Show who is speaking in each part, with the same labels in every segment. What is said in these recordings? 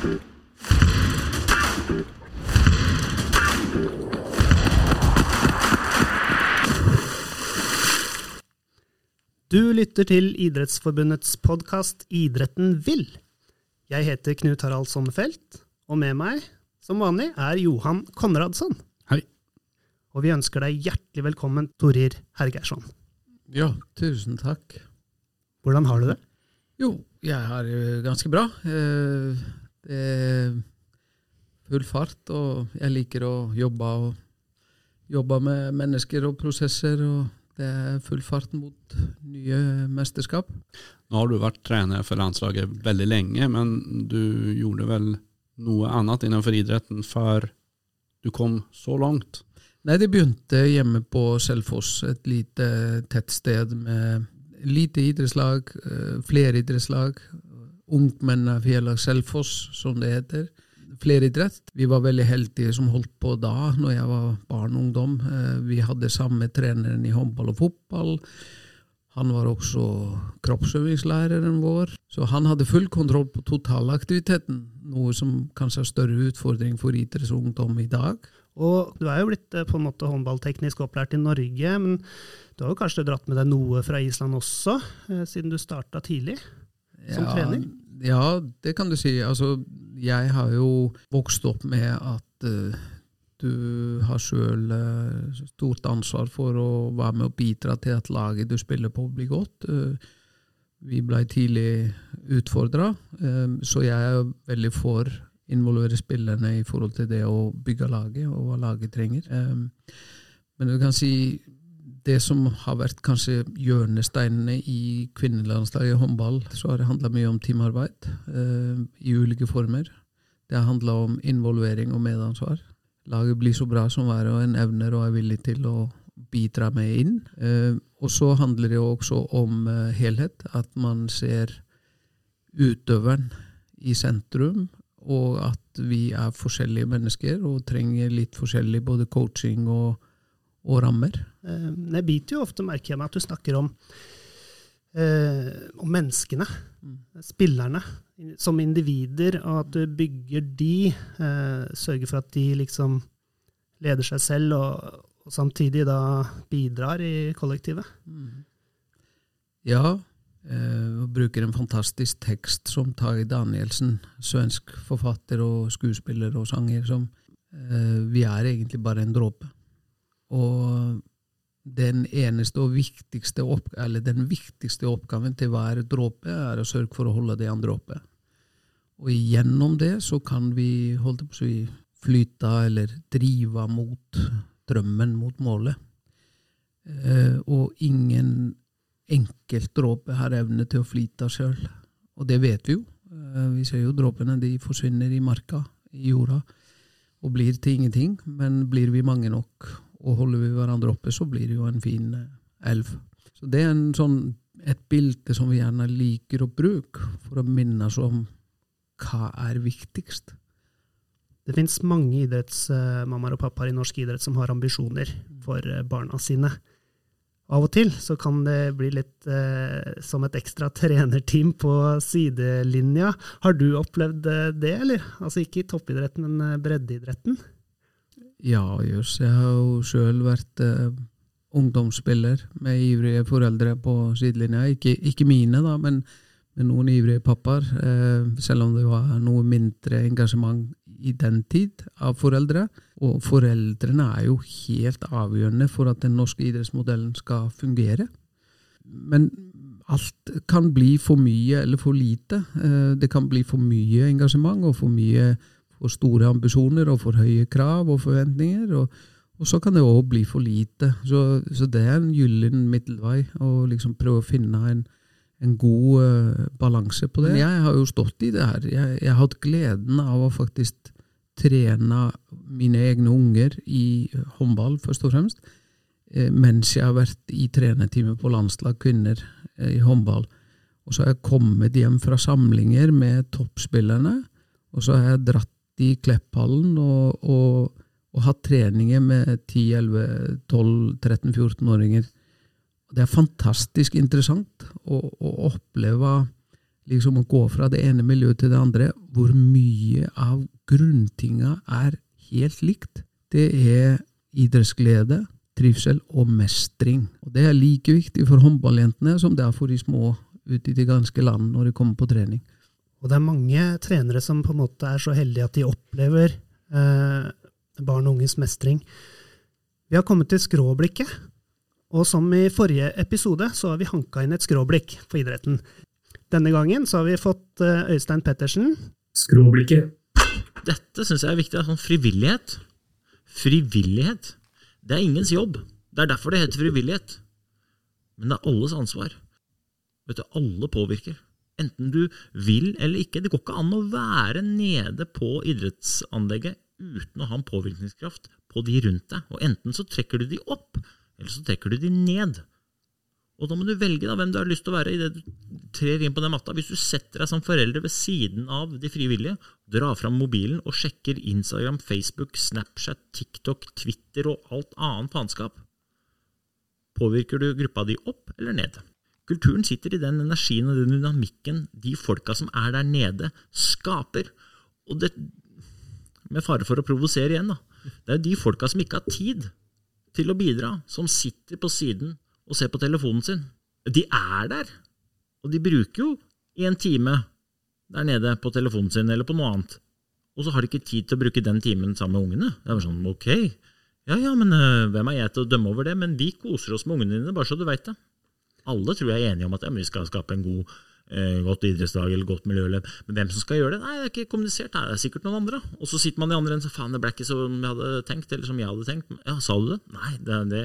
Speaker 1: Du lytter til Idrettsforbundets podkast Idretten vil. Jeg heter Knut Harald Sommerfelt, og med meg, som vanlig, er Johan Konradsson.
Speaker 2: Hei.
Speaker 1: Og vi ønsker deg hjertelig velkommen, Torir Hergeirsson.
Speaker 2: Ja, tusen takk.
Speaker 1: Hvordan har du det?
Speaker 2: Jo, jeg har det ganske bra. Eh, Det er full fart, og jeg liker å jobbe, og jobbe med mennesker og prosesser. og det er full fart mot nye mesterskap.
Speaker 3: Nå har du vært trener for landslaget veldig lenge, men du gjorde vel noe annet innenfor idretten før du kom så langt?
Speaker 2: Nei, det begynte hjemme på Selfoss, et lite tettsted med lite idrettslag, eh, flere idrettslag. Ungmennafjellag Selfoss, som det heter. Fleridrett. Vi var veldig heldige som holdt på da, når jeg var barn og ungdom. Eh, Vi hadde samme treneren i håndball og fotball. Han var også kroppsøvingslæreren vår, så han hadde full kontroll på totalaktiviteten, noe som kanskje er større utfordring for idrettsungdom i dag.
Speaker 1: Og du er jo blitt eh, på en måte håndballteknisk opplært i Norge, men du har jo kanskje dratt med deg noe fra Island også, eh, siden du starta tidlig som trener?
Speaker 2: Ja, det kan du si. Altså, jeg har jo vokst opp med at uh, du har sjøl stort ansvar for å være med og bidra til at laget du spiller på, blir godt. Uh, vi blei tidlig utfordra, så jeg er veldig for involvere spillerne i forhold til det å bygge laget, og hva laget trenger. Men du kan si det som har vært kanskje hjørnesteinene i kvinnelandslaget i håndball, så har det handla mye om teamarbeid eh, i ulike former. Det har handla om involvering og medansvar. Laget blir så bra som hver og en evner og er villig til å bidra med inn. Eh, og så handler det også om eh, helhet, at man ser utøveren i sentrum, og at vi er forskjellige mennesker og trenger litt forskjellig både coaching og, og rammer.
Speaker 1: Eh, Jeg biter jo ofte merke meg, at du snakker om, eh, om menneskene, spillerne, som individer, og at du bygger de, eh, sørger for at de liksom leder seg selv, og, og samtidig da bidrar i kollektivet.
Speaker 2: Ja, eh, og bruker en fantastisk tekst som Tage Danielsen, svensk forfatter og skuespiller og sanger, som eh, Vi er egentlig bare en dråpe. Og den eneste og viktigste opp, den viktigste oppgaven til hver dråpe er å sørge for å holde det andre oppe. Og gjennom det så kan vi holde på å flyte eller drive mot drømmen, mot målet. Eh, og ingen enkelt dråpe har evne til å flyte sjøl. Og det vet vi jo. Eh, vi ser jo dråpene de forsvinner i marka, i jorda, og blir til ingenting. Men blir vi mange nok og holder vi hverandre oppe, så blir det jo en fin eh, elv. Så det er sånn, et bilde som vi gjerne liker å bruke for å minne oss om hva er viktigst.
Speaker 1: Det finnes mange idrettsmammaer og pappaer i norsk idrett som har ambisjoner for eh, barna sine. Av og til så kan det bli litt eh, som et ekstra trenerteam på sidelinja. Har du opplevd eh, det, eller? Altså ikke i toppidretten, men eh, breddeidretten?
Speaker 2: Ja, jøss. Jeg har jo sjøl vært eh, ungdomsspiller med ivrige foreldre på sidelinja. Ikke, ikke mine, da, men med noen ivrige pappaer. Eh, selv om det var noe mindre engasjement i den tid av foreldre. Og foreldrene er jo helt avgjørende for at den norske idrettsmodellen skal fungere. Men alt kan bli for mye eller for lite. Eh, det kan bli for mye engasjement og for mye for store ambisjoner og for høye krav og forventninger. Og, og så kan det òg bli for lite. Så, så, det er en gyllen middelvei å liksom prøve å finne en, en god uh, balanse på det. Men jeg har jo stått i det her. Jeg, jeg har hatt gleden av å faktisk trene mine egne unger i håndball, først og fremst, eh, mens jeg har vært i trenerteamet på landslag kvinner eh, i håndball. Og så har jeg kommet hjem fra samlinger med toppspillerne, og så har jeg dratt i Klepphallen og, og, og hatt treninger med 10-11-12-13-14-åringer. Det er fantastisk interessant å, å, oppleve liksom å gå fra det ene miljøet til det andre, hvor mye av grunntinga er helt likt. Det er idrettsglede, trivsel og mestring. Og Det er like viktig for håndballjentene som det er for de små ute i det ganske land når de kommer på trening.
Speaker 1: Og det er mange trenere som på en måte er så heldige at de opplever eh, barn og unges mestring. Vi har kommet til skråblikket, og som i forrige episode så har vi hanka inn et skråblikk for idretten. Denne gangen så har vi fått eh, Øystein Pettersen.
Speaker 4: Skråblikket.
Speaker 5: Dette syns jeg er viktig. Sånn frivillighet. Frivillighet. Det er ingens jobb. Det er derfor det heter frivillighet. Men det er alles ansvar. Vet du, alle påvirker. Enten du vil eller ikke. Det går ikke an å være nede på idrettsanlegget uten å ha en påvirkningskraft på de rundt deg. Og enten så trekker du de opp, eller så trekker du de ned. Og da må du velge da, hvem du har lyst til å være idet du trer inn på den matta. Hvis du setter deg som forelder ved siden av de frivillige, drar fram mobilen og sjekker Instagram, Facebook, Snapchat, TikTok, Twitter og alt annet faenskap, påvirker du gruppa di opp eller ned? Kulturen sitter i den energien og den dynamikken de folka som er der nede, skaper. Og det, med fare for å provosere igjen, da. Det er de folka som ikke har tid til å bidra, som sitter på siden og ser på telefonen sin. De er der, og de bruker jo en time der nede på telefonen sin eller på noe annet. Og så har de ikke tid til å bruke den timen sammen med ungene. Det er sånn, ok, ja ja, men uh, hvem er jeg til å dømme over det? Men vi koser oss med ungene dine, bare så du veit det. Alle tror jeg er enige om at ja, vi skal skape en god, uh, godt idrettslag eller godt miljøløp. Men hvem som skal gjøre det? Nei, det er ikke kommunisert. Nei, det er sikkert noen andre. Og så sitter man i andre enden og faen, det ble ikke som jeg hadde tenkt, eller som jeg hadde tenkt. Ja, sa du det? Nei, det, det,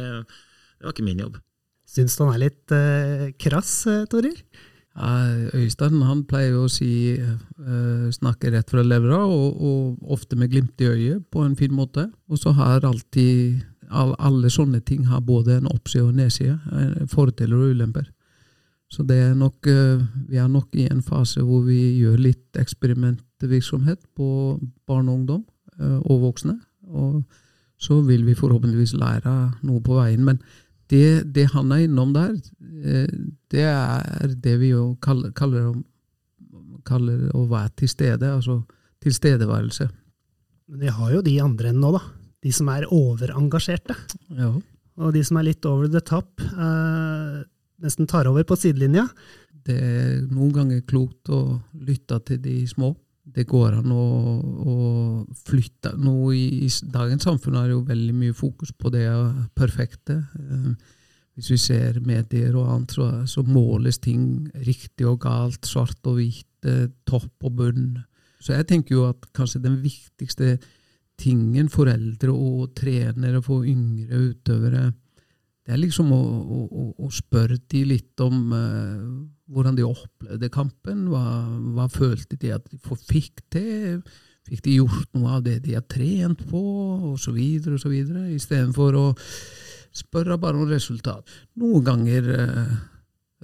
Speaker 5: det var ikke min jobb.
Speaker 1: Syns du han er litt eh, krass, Torir?
Speaker 2: Ja, Øystein han pleier å si eh, snakke rett fra levra, og, og, ofte med glimt i øyet, på en fin måte. Og så har alltid all, alle sånne ting har både en oppside og en nedside. Fordeler og ulemper. Så det er nok, uh, vi er nok i en fase hvor vi gjør litt eksperimentvirksomhet på barn og ungdom, uh, og voksne. Og så vil vi forhåpentligvis lære noe på veien. men det, det, han er innom der, det er det vi jo kaller, kaller, kaller å være til stede. Altså tilstedeværelse.
Speaker 1: Men vi har jo de andre enn nå, da. De som er overengasjerte.
Speaker 2: Ja.
Speaker 1: Og de som er litt over the top, eh, nesten tar over på sidelinja.
Speaker 2: Det er noen ganger klokt å lytte til de små. Det går an å, å flytte Nå i, i, dagens samfunn er det jo veldig mye fokus på det perfekte. Eh, hvis vi ser medier og annet, så, så, måles ting riktig og galt, svart og hvitt, eh, topp og bunn. Så jeg tenker jo at kanskje den viktigste tingen foreldre og trenere for yngre utøvere det er liksom å, å, å spørre de litt om uh, hvordan de opplevde kampen. Hva, hva, følte de at de fikk til? Fikk de gjort noe av det de har trent på? Så videre. Istedenfor å spørre bare om resultat. Noen ganger uh,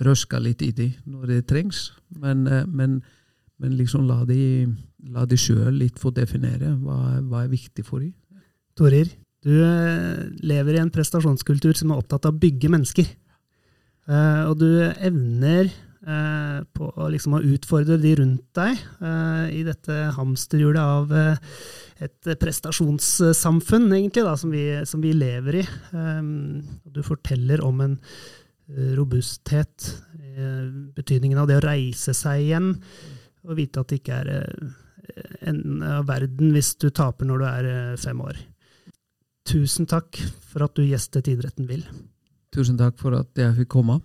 Speaker 2: røska litt i de når det trengs, men, uh, men, men liksom la de, la de sjøl litt få definere hva, hva er viktig for dem.
Speaker 1: Torir, du eh, lever i en prestasjonskultur som er opptatt av å bygge mennesker. Eh, og du evner eh, på liksom å utfordre de rundt deg i dette hamsterhjulet av et prestasjonssamfunn, egentlig, da, som, vi, som vi lever i. Du forteller om en robusthet, betydningen av det å reise seg igjen, og vite at det ikke er enden av verden hvis du taper når du er fem år. Tusen takk for at du gjestet Idretten vil.
Speaker 2: Tusen takk for at jeg fikk komme.